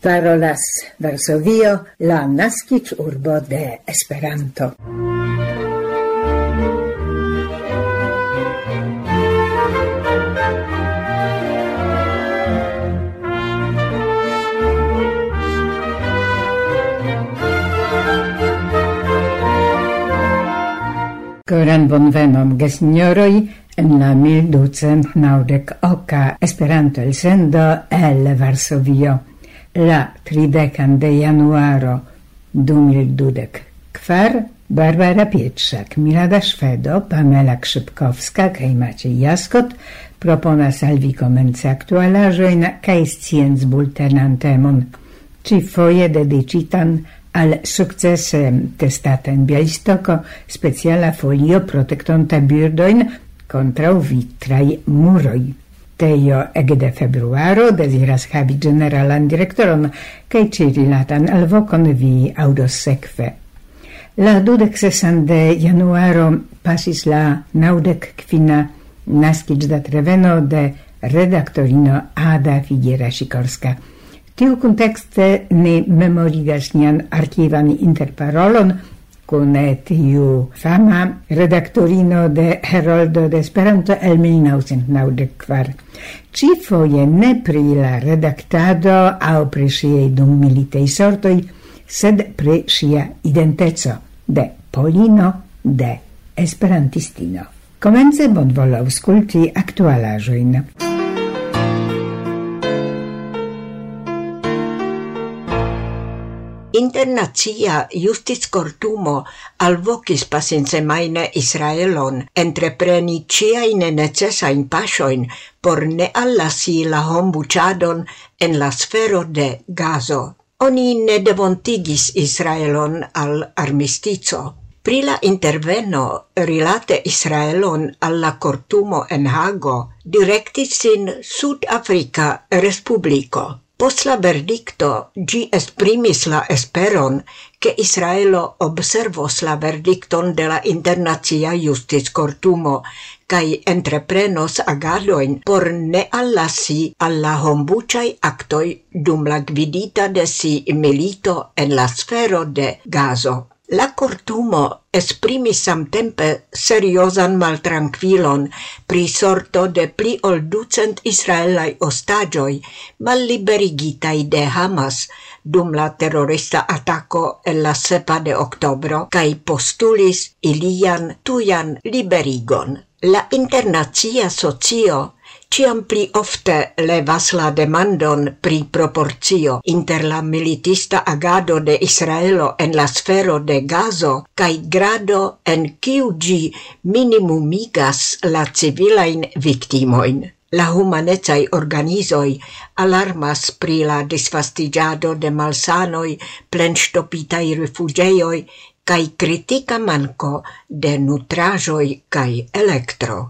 parolas Varsovio, la nascic urbo de Esperanto. Koran bonvenon gesnioroj en la 1290 oca Esperanto el sendo el Varsovio la tridekan de januaro 2012 kvar Barbara Pietrzak, Milada Szwedo, Pamela Krzypkowska kaj Maciej Jaskot proponas al vi komenci aktualaĵojn kaj sciencbultenantemon, ĉifoje Dedicitan, al sukcese testata en speciala folio protektonta birdojn contra vitraj muroj retejo ege de februaro deziras havi generalan direktoron kaj ĉi-rilatan alvokon vi aŭdos sekve. La dudek sesan de januaro pasis la naŭdek kvina treveno de redaktorino Ada Figiera Sikorska. Tiu kuntekste ne memorigas nian arkivan interparolon – con tiu fama redaktorino de Heroldo de Esperanto el 1994. Ci foje ne pri la redaktado au pri siei dum militei sortoi, sed pri sia identeco de Polino de Esperantistino. Komence bonvolu aŭskulti aktualaĵojn. Internacia justickortumo alvocis pasintsemaine Israelon entrepreni ciain necesain pasioin por ne allasi la hombucadon en la sfero de Gazo. Oni ne devontigis Israelon al armistizo. Pri la interveno rilate Israelon alla cortumo en Hago directis sin Sud Africa Respublico. Post la verdicto gi esprimis la esperon che Israelo observos la verdicton de la internacia justis cortumo kai entreprenos agadoin por ne allasi alla hombucai actoi dum la gvidita de si milito en la sfero de Gazo. La cortumo esprimis samtempe seriosan maltranquilon pri sorto de pli ol ducent israelaj ostaĝoj malliberigitaj de Hamas dum la terrorista attacco el la sepa de octobro cae postulis ilian tuian liberigon. La internazia socio ciam pli ofte levas la demandon pri proporcio inter la militista agado de Israelo en la sfero de gazo kaj grado en kiu ĝi minimumigas la civilajn viktimojn. La humanetai organizoi alarmas pri la disfastigiado de malsanoi, plenstopitai rifuĝejoj kai critica manko de nutraĵoj kaj elektro.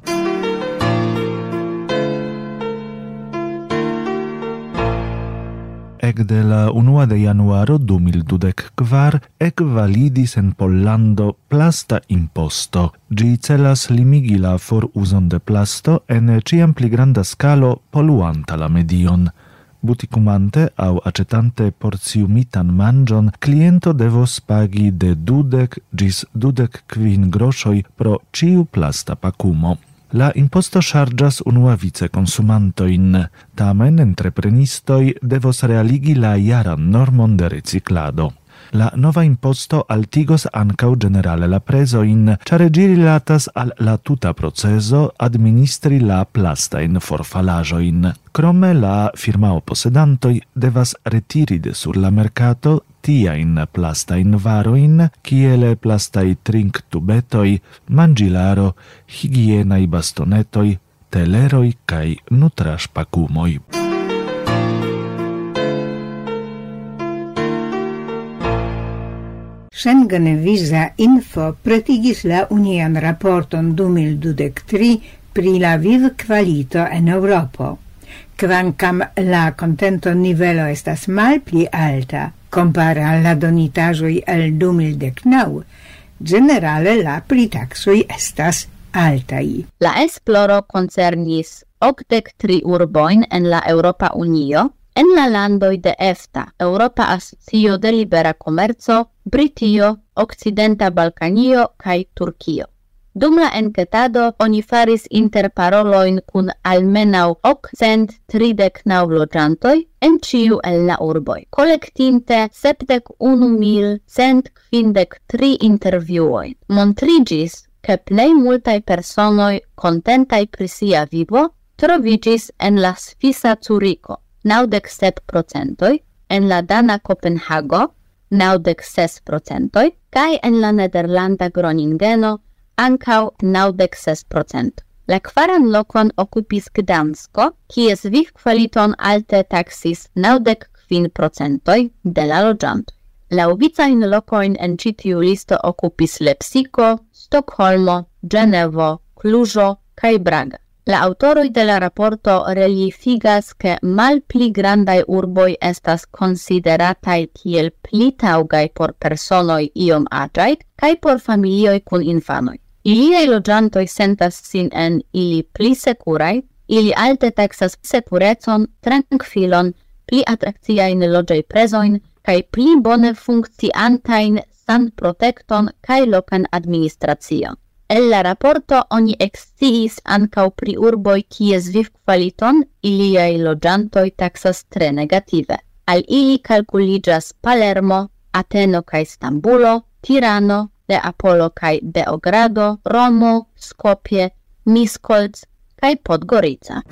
ecde la 1 de januaro 2024 ec validis en Pollando plasta imposto. Gi celas limigi la foruzon de plasto en ciam pli granda skalo poluanta la medion. Buticumante au acetante porciumitan mangion, cliento devos pagi de dudec gis dudec quin groshoi pro ciu plasta pacumo. La imposto chargas consumanto consumantoin, tamen entreprenistoi devos realigi la iaran normon de reciclado. La nova imposto altigos ancau generale la presoin, char giri latas al la tuta proceso administri la plasta in forfalajo in. Crome la firmao posedantoi devas retiri de sur la mercato tiain plastain varoin, kiele plastai trink tubetoi, mangilaro, higienai bastonetoi, teleroi kai nutrash pacumoi. Schengen-Visa Info pretigis la unian raporton 2023 pri la viv qualito en Europo. Quancam la contento nivelo estas malpli alta, compara alla donitajoi el 2019, generale la pritaxoi estas altai. La esploro concernis 83 urboin en la Europa Unio, en la landoi de EFTA, Europa Asocio de Libera Comerzo, Britio, Occidenta Balkanio kai Turkio. Dum la enketado oni faris interparoloin kun almenau ok cent tridek nau loĝantoj en ciu el la urboj, kolektinte sepdek unu mil cent kvindek tri intervjuojn. Montrigis, ke plej multaj personoj kontentaj pri sia vivo trovigis en la svisa Curiko, naudek sep procentoj, en la Dana Copenhago, naudek ses procentoj, kaj en la Nederlanda Groningeno, ancau naudec ses procent. La quaran locon occupis Gdansko, kies viv qualiton alte taxis naudec quin procentoi de la logiantoi. La uvicain locoin en citiu listo occupis Lepsico, Stockholmo, Genevo, Clujo, cae Braga. La autoroi de la raporto reliefigas mal pli grandai urboi estas consideratai kiel pli taugai por personoj iom agiai, kaj por familioj kun infanoj. Iliaj logiantoi sentas sin en ili pli securai, ili alte taxas sekurecon, tranquilon, pli atrakciajn loĝaj prezojn kaj pli bone funcciantain san protecton kaj lokan administracion. El la raporto oni exciis ankaŭ pri urboj kies vivkvaliton iliai loĝantoj taxas tre negative. Al ili calculigas Palermo, Ateno kaj Stambulo, Tirano, Neapolo kaj Beogrado, Romo, Skopje, Miskolc kaj Podgorica.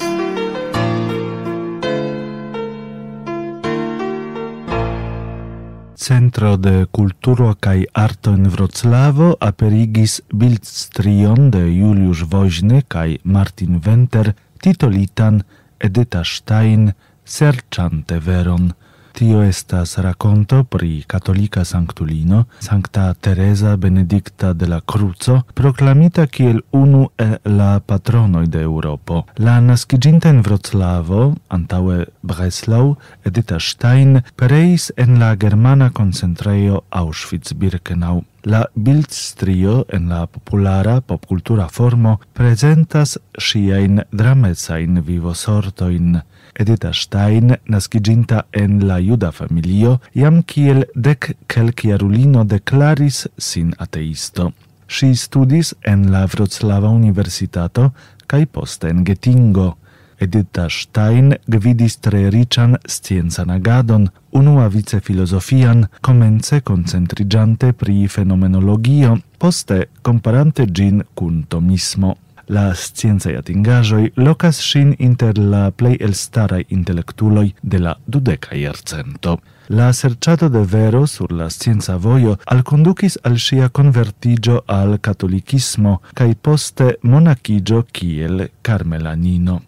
Centro de Kulturo kaj Arto en Wroclavo aperigis bildstrion de Juliusz Woźny kaj Martin Wenter titolitan Edyta Stein Serczante veron. Tio estas raconto pri katolika sanktulino Sankta Teresa Benedicta de la Cruzo, proclamita kiel unu el la patronoj de Europo. La naskiĝinta en Vroclavo, antaŭe Breslau, Edita Stein pereis en la germana koncentrejo Auschwitz-Birkenau. La bildstrio en la populara popkultura formo prezentas ŝiajn dramecain vivosortojn. Edita Stein, nasciginta en la juda familio, jam kiel dec celciarulino declaris sin ateisto. Si studis en la Wroclawa Universitato kai poste en Getingo. Edita Stein gvidis tre riĉan sciencan agadon, unua vice filosofian, comence concentrigiante pri fenomenologio, poste comparante gin cun tomismo. La sciencaj atingajoi locas shin inter la plei elstarai intelektuloj de la dudeka jarcento. La serciato de vero sur la scienza voio al conducis al sia convertigio al catolicismo cae poste monachigio kiel carmelanino.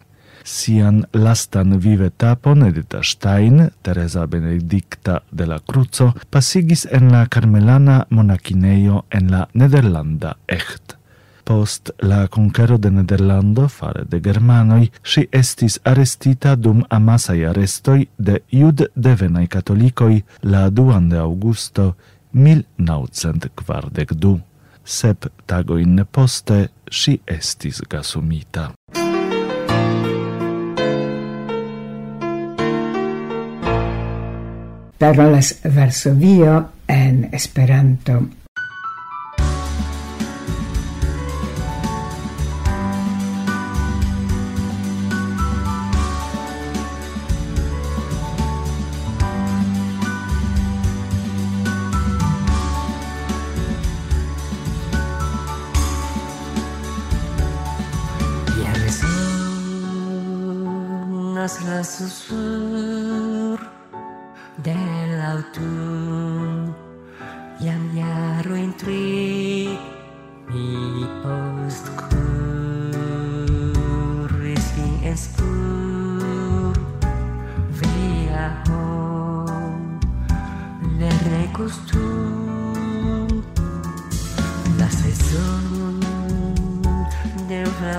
Sian lastan vive tapon Edita Stein, Teresa Benedicta de la Cruzo, pasigis en la carmelana monachineio en la nederlanda Echt. Post la conquero de Nederlando fare de Germanoi, si estis arestita dum amasai arestoi de iud devenai catolicoi la 2 de augusto 1942. Sep tagoin poste si estis gasumita. Parolas Varsovio en Esperanto nasra susur del autunn o jarojn tri mi postkuris vin espur via hom ne recostum la sezono de una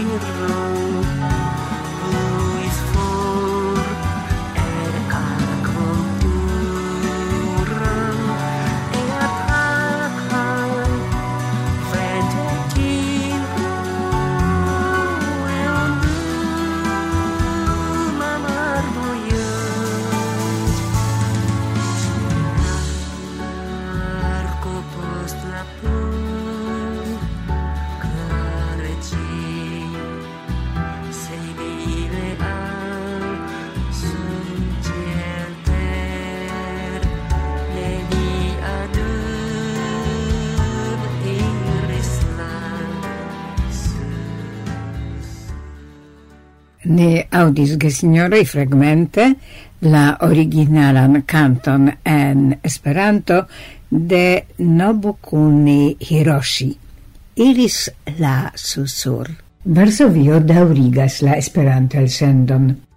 ne audis gesignoroj fragmente la originalan canton en Esperanto de Nobukuni Hiroshi. Iris la susur. Varsovio daurigas la Esperanto elsendon.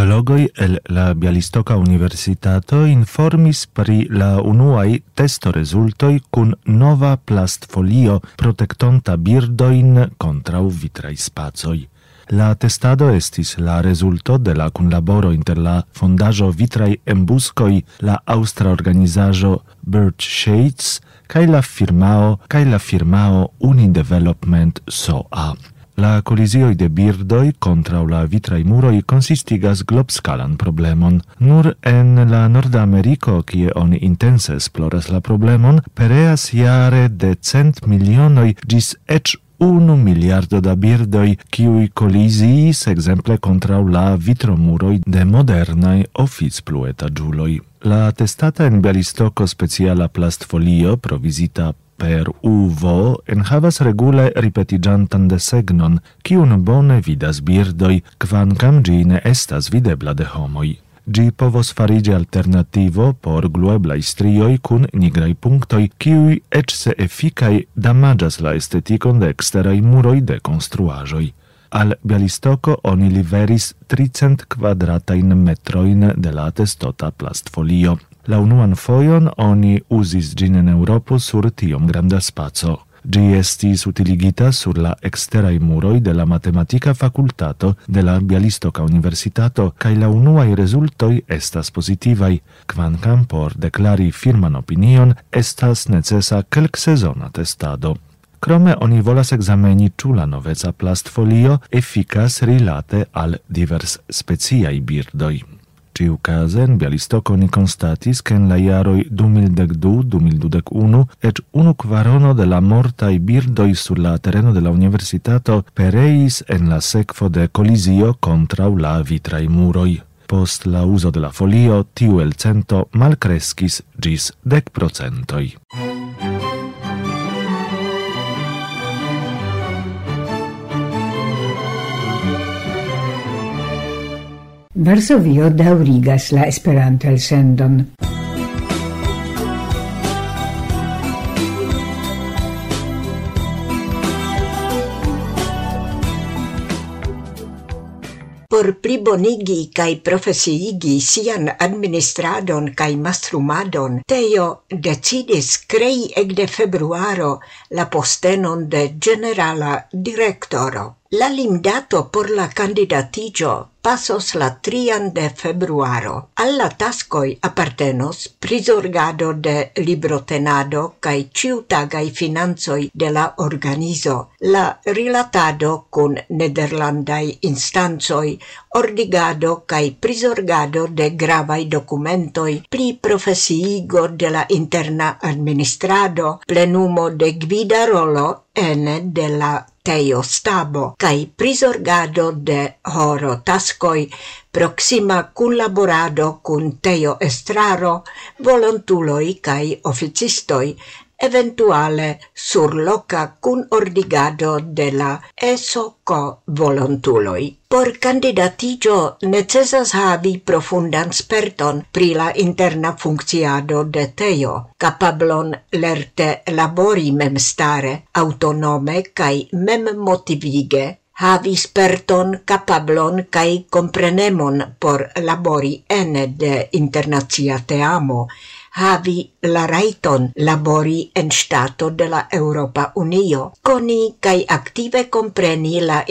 Biologoi el la Bialistoka Universitato informis pri la unuai testo resultoi kun nova plastfolio protectonta birdoin kontraŭ vitrai spacoj. La testado estis la rezulto de la kunlaboro inter la fondajo Vitraj Embuskoj, la austra organizajo Bird Shades kaj la firmao kaj la firmao Unidevelopment SOA. La colizioi de birdoi contra la vitrai muroi consistigas globscalan problemon. Nur en la Nordamerico, kie oni intense esploras la problemon, pereas jare de cent milionoi gis ec unu miliardo da birdoi, kiui colisiis exemple contra la vitromuroi de modernai office plueta giuloi. La testata en Bialistoco speciala plastfolio provisita per uvo enhavas regule ripetigiantan desegnon, kiun bone vidas birdoi, kvankam gi ne estas videbla de homoi. Gi povos farigi alternativo por glueblai strioi cun nigrai punctoi, kiui ec se efficai damagas la esteticon de exterai muroi de construajoi. Al Bialistoco oni liveris tricent quadratain metroin de la testota plastfolio. La unuan foion oni usis gin en Europo sur tiom granda spazio. Gi estis utiligita sur la exterai muroi de la matematica facultato de la Bialistoca Universitato, cae la unuai resultoi estas positivai, quancam por declari firman opinion estas necesa kelk sezona testado. Krome oni volas exameni ĉu la noveca plastfolio efikas rilate al divers speciaj birdoj ciu case, in Bialistoco ni constatis che in la iaroi 2012-2021 et unu quarono de la mortai birdoi sur la terreno de la universitato pereis en la secfo de colisio contra la vitrai muroi. Post la uso de la folio, tiu el cento malcrescis gis dec procentoi. Varsovio daurigas la Esperanto-elsendon. por plibonigi kai profesiigi sian administradon kai mastrumadon, Teo decidis crei ec de februaro la postenon de generala directoro. La limdato por la candidatigio pasos la trian de februaro. Alla tascoi appartenos prisorgado de librotenado cae ciutagai finanzoi de la organizo, la rilatado cun nederlandai instanzoi ordigado cae prisorgado de gravai documentoi, pli profesiigo de la interna administrado, plenumo de gvida rolo ene de la teio stabo cae prisorgado de horo tascoi, proxima collaborado cun teio estraro, volontuloi cae officistoi, eventuale surloca cun ordigado de la ESOCO volontuloi. Por candidatigio necessas havi profundan sperton pri la interna funcciado de teo, capablon lerte labori memstare, autonome cae mem motivige, havi sperton capablon cae comprenemon por labori ene de internazia teamo, havi la raiton labori en stato de la Europa Unio, koni kai aktive kompreni la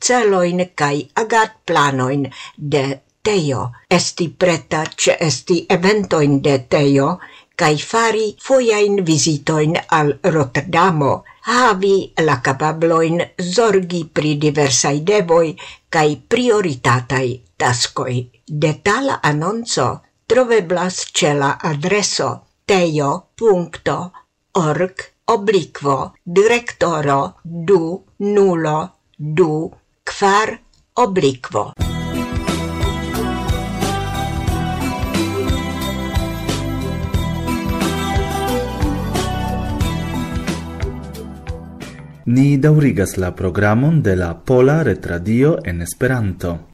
celoin kai agat planoin de Teo, esti preta ce esti eventoin de Teo kai fari foiain visitoin al Rotterdamo, havi la capabloin zorgi pri diversai devoi cae prioritatai tascoi. Detala annonzo troveblas ce la adreso teo.org obliquo directoro du nulo du quar obliquo. Ni daurigas la programon de la Pola Retradio en Esperanto.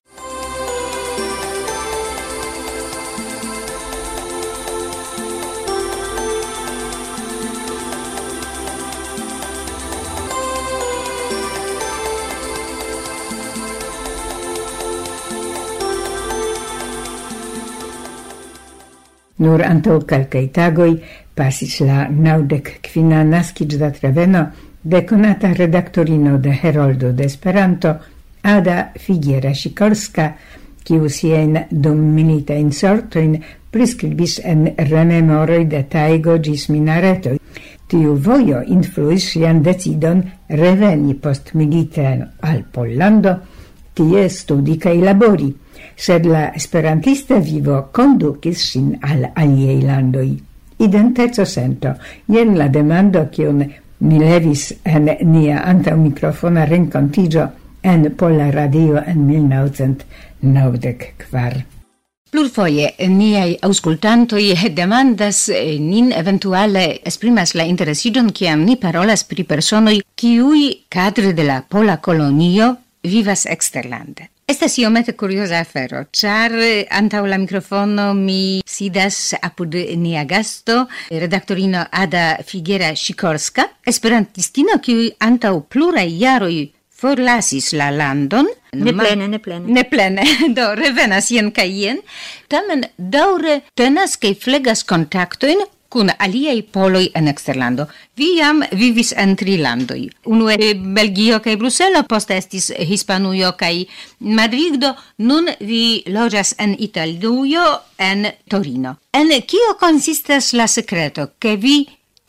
Nur anto calcai tagoi pasis la naŭdek kvina naskiĝdatreveno de conata redaktorino de Heroldo de Esperanto Ada Figiera Sikorska, kiu siajn in sortoin prescribis en rememoroi de taigo gis minaretoj. Tiu vojo influis sian decidon reveni post militen al Pollando, tie studi kaj labori sed la esperantista vivo conducis sin al aliei landoi. Identeco sento, jen la demando cion mi levis en nia antau microfona rencontigio en Pola Radio en 1994. Plurfoje niaj aŭskultantoj demandas eh, nin eventuale esprimas la interesiĝon kiam ni parolas pri personoj kiuj kadre de la pola kolonio vivas eksterlande. Estas iomete curiosa afero, char eh, antau la microfono mi sidas apud nia gasto, redaktorino Ada Figuera-Sikorska, esperantistino, qui antau plurai jaroj forlasis la landon. Ne plene, ne plene. Ne plene, do revenas jen ca jen, tamen daure tenas cae flegas contactoin kun aliei poloi en eksterlando. Vi jam vivis en tri landoj. Unue Belgio kaj Bruselo, poste estis Hispanujo kaj Madrido, nun vi loĝas en Italujo, en Torino. En kio konsistas la sekreto, ke vi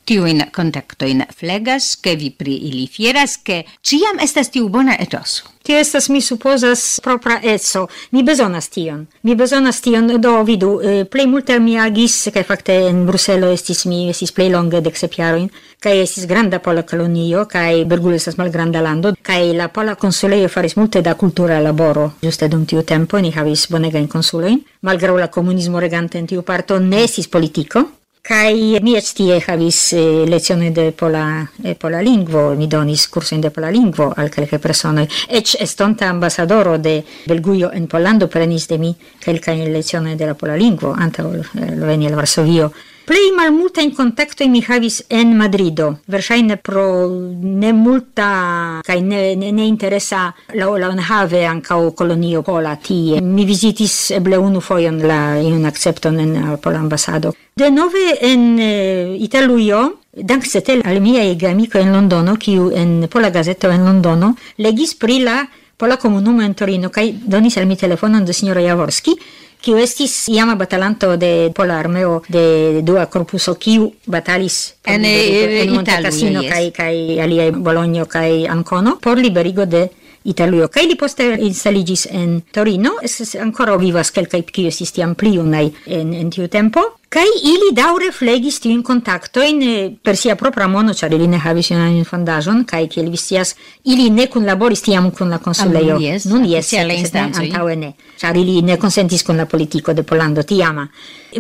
tiuin kontaktojn flegas, ke vi pri ili fieras, ke ĉiam estas tiu bona etoso? che estas mi supposas propra etso. Mi bezonas tion. Mi bezonas tion do vidu eh, plei multe mi agis kaj facte in Bruselo estis mi estis plei longe dek sep jarojn estis granda pola colonio, kaj Bergul estas malgranda lando kaj la pola consuleio faris multe da cultura laboro. giuste dum tiu tempo ni havis bonegajn konsulojn. malgrau la comunismo regante in tiu parto ne estis politico, Kai mi eĉ tie havis eh, de pola eh, pola lingvo, mi donis kursojn de pola lingvo al kelke persone Eĉ estonta ambasadoro de belguio en Pollando prenis de mi kelkajn lezione de la pola lingvo anta eh, veni al Varsovio. Plej in contacto mi havis en Madrido, verŝajne pro nemulta kaj ne, ne, ne interesa la la enhave ankaŭ kolonio pola tie. Mi vizitis eble unu fojon la iun akcepton en pola ambasado. Denove en eh, Italujo Dank setel al miaj geamikoj en Londono, kiu en Pola Gazeto en Londono legis pri la Pola Komunumo en Torino kaj donis al mi telefonon de sinjoro Jaworski, kiu estis iama batalanto de pola armeo de dua corpuso kiu batalis en, en, en Monte Cassino yes. kai kai alia Bologno kai Ancono por liberigo de Italio kaj li poste instaligis en Torino es ancora vivas kelkaj kiuj estis tiam pli junaj en, en tiu tempo Kai ili daure flegis tiun kontaktojn eh, per sia propra mono, ĉar ili ne havis junan fondaĵon kaj kiel vi scias, ili ne kunlaboris tiam kun la konsulejo. Ah, nun jes, nun jes, antaŭe ne, ĉar ili ne konsentis kun la politiko de Pollando tiama.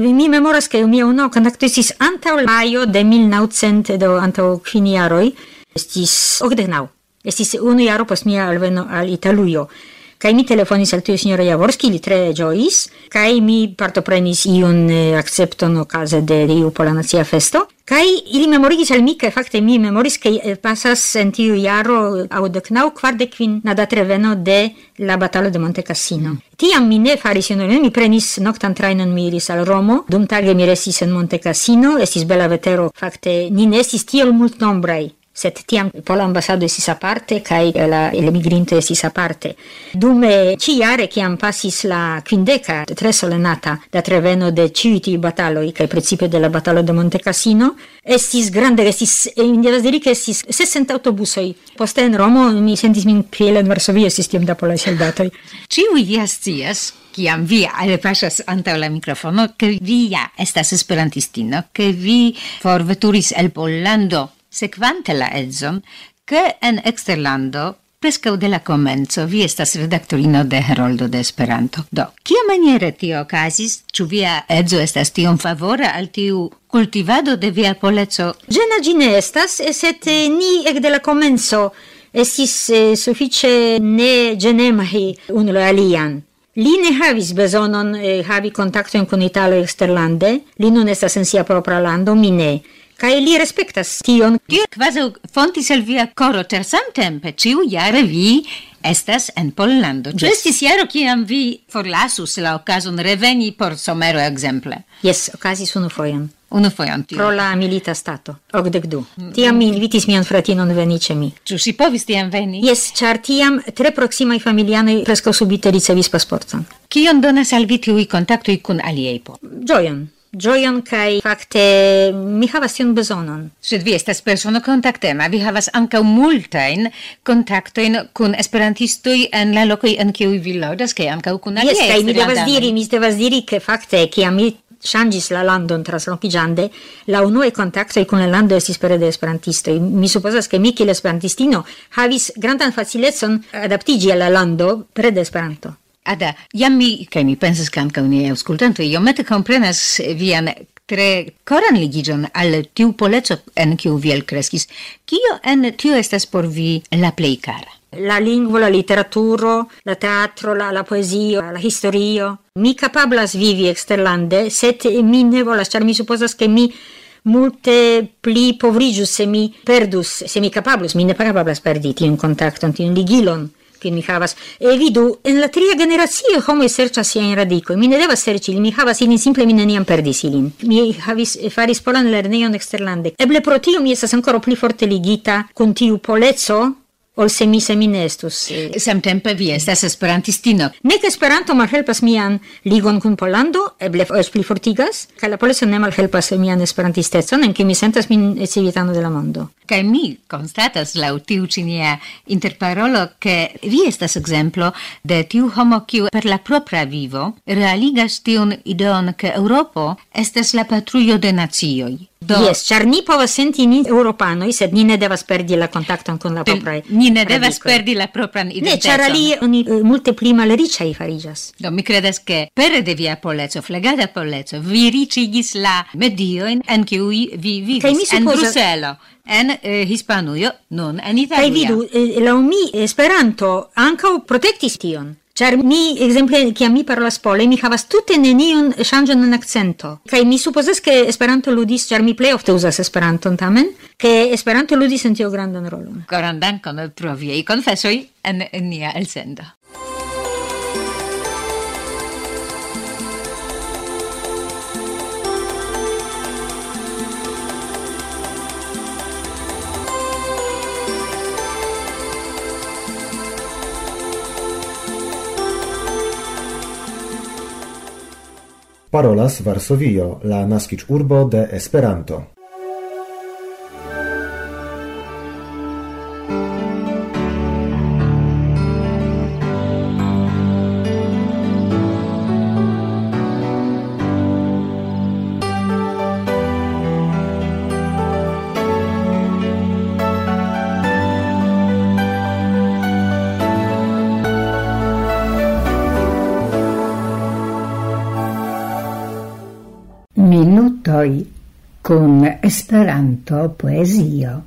Mi memoras, ke mia unua kontakto estis antaŭ majo de 1900 do antaŭ kvin jaroj, estis okdek naŭ. Estis unu jaro post mia alveno al Italujo. Kai mi telefonis al tiu sinjoro Javorski, li tre ĝojis, kai mi partoprenis iun eh, akcepton okaze de iu pola nacia festo. Kai ili memorigis al mi, kai fakte mi memoris, ke eh, pasas en tiu jaro eh, kvar de kvin nada treveno de la batalo de Monte Cassino. Tiam mi ne faris junulon, mi prenis noctan trainon mi iris al Romo, dum tage mi restis en Monte Cassino, estis bela vetero, fakte ni ne estis tiel multnombraj sed tiam pola ambasado esis aparte kai eh, la elmigrinto esis aparte. Dume ĉi-jare kiam passis la quindeca tre solenata da treveno de citi tiuj bataloj kaj de la batalo de Monte Cassino, estis grande, estis eh, devas diri ke estis 60 autobusoi Poste in Romo mi sentis min kiel en Varsovio estis tiom da polaj soldatoj. Ĉiuj ja scias kiam vi alpaŝas antaŭ la mikrofono, ke vi ja estas esperantistino, ke vi forveturis el Pollando Sequante la edzon, che en exterlando Prescau de la comenzo vi estas redaktorino de Heroldo de Esperanto. Do, kia maniere tio okazis? Ĉu via edzo estas tiom favora al tiu kultivado de via poleco? Ĝena ĝi ne estas, sed eh, ni ekde la komenco estis eh, sufiĉe ne ĝenemaj unu la alian. Li ne havis bezonon eh, havi kontaktojn kun italo eksterlande, li nun estas en sia propra lando, mi ne. Kaj li respektas tion, Tio quasi fontis el via koro, ĉar samtempe ĉiujare vi estas en Pollando. Yes. estis jaro kiam vi forlasus la okazon reveni por somero exemple. Yes, okazis unu fojon. Unu fojon tio. Pro la milita stato, okdek du. Tiam mi invitis mian fratinon veni ce mi. Ciu si povis tiam veni? Yes, char tiam tre proximai familianoi presco subite ricevis pasporton. Kion donas al vi tiui kontaktui kun aliei po? Gioion gioion kai fakte mi havas tion bezonon. Sed vi estas persono kontaktema, vi havas ankaŭ multajn kontaktojn kun esperantistoj en la lokoj en kiuj vi loĝas kaj ankaŭ kun aliaj. Jes, kaj mi devas diri, mi devas diri ke fakte kiam mi shangis la landon trasloquigiande, la unue contactoi con la lando estis pere de esperantisto. Mi supposas che mi, kiel esperantistino, havis grandan faciletzon adaptigi alla lando pere de esperanto. Ada, jam mi, kaj mi pensas ke ankaŭ niaj aŭskultantoj iomete comprenas vian tre koran ligigion al tiu poleco en kiu vi elkreskis. Kio en tiu estas por vi la plej kara? La lingvo, la literaturo, la teatro, la, la poezio, la historio. Mi capablas vivi exterlande, set mi ne volas, char mi supposas che mi multe pli povrigius se mi perdus, se mi capablus, mi ne capablas perdi tiun contacton, tiun ligilon che mi havas e vidu en la tria generacio homo serĉas siajn radikojn mi ne devas serĉi mi havas ilin simple mi neniam perdis ilin mi havis faris polan lernejon eksterlande eble pro tio mi estas ankoraŭ pli forte ligita kun tiu poleco ol se mi seminestus. Samtempe vi estas esperantistino. Nek Esperanto malhelpas mian ligon kun Polando, eble es pli fortigas, kaj la poleco ne malhelpas mian esperantistecon, en kiu mi sentas min civitano de la mondo. Kaj mi constatas laŭ tiu ĉi nia interparolo, ke vi estas ekzemplo de tiu homo kiu per la propra vivo realigas tiun ideon, ke Eŭropo estas la patrujo de nacioj. Do... Yes, char ni povas senti ni europanoi, sed ni ne devas perdi la kontakton con la propra. Ni ne devas perdi la propran identiteton. Ne, char ali oni uh, multe pli malriciai farigas. Do, mi credes che pere de via polezzo, flegata polezzo, vi ricigis la medioin en cui vi vivis, en supposa... Bruselo en eh, Hispanujo, non en Italia. Kaj vidu, eh, laŭ mi Esperanto ankaŭ protektis tion. Ĉar mi, ekzemple, kiam mi parolas pole, mi havas tute neniun ŝanĝon en akcento. Kaj mi supozas, ke Esperanto ludis, ĉar mi plej ofte uzas Esperanton tamen, ke Esperanto ludis en tio grandan rolon. Koran dankon pro viaj konfesoj en nia elsendo. parolas Varsovio, la naskiĝurbo de Esperanto. con Esperanto poezio.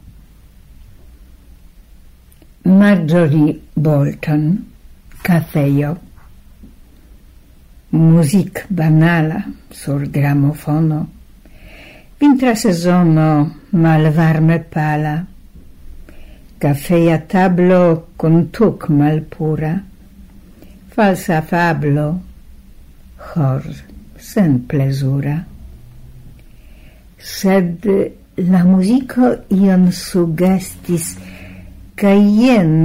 Marjorie Bolton, Cafejo. Music banala sur gramofono. Vintra sezono malvarme pala. Cafeja tablo con tuc malpura. Falsa fablo, hor sen plezura sed la musico ion sugestis, ca ien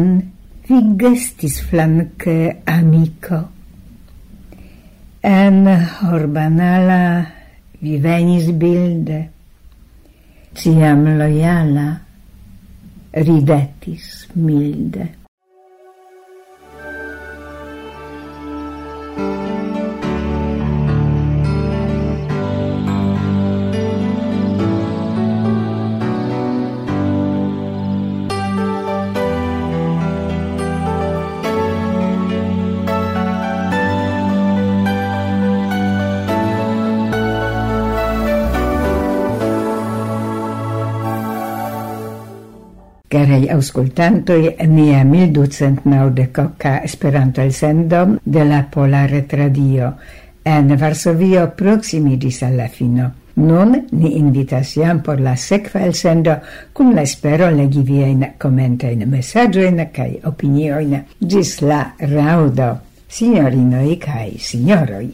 vi gestis flanque amico En Horbanala vi venis bilde, ciam lojala, ridetis milde. Caraj auscultantoi, nia 1290 Esperanto elsendo de la Polare Tradio en Varsovio proximidis alla fino. Nun ni invitas jam por la sekva elsendo kun la espero legi viajn komentajn mesaĝojn kaj opiniojn ĝis la raŭdo, sinjorinoj kaj sinjoroj.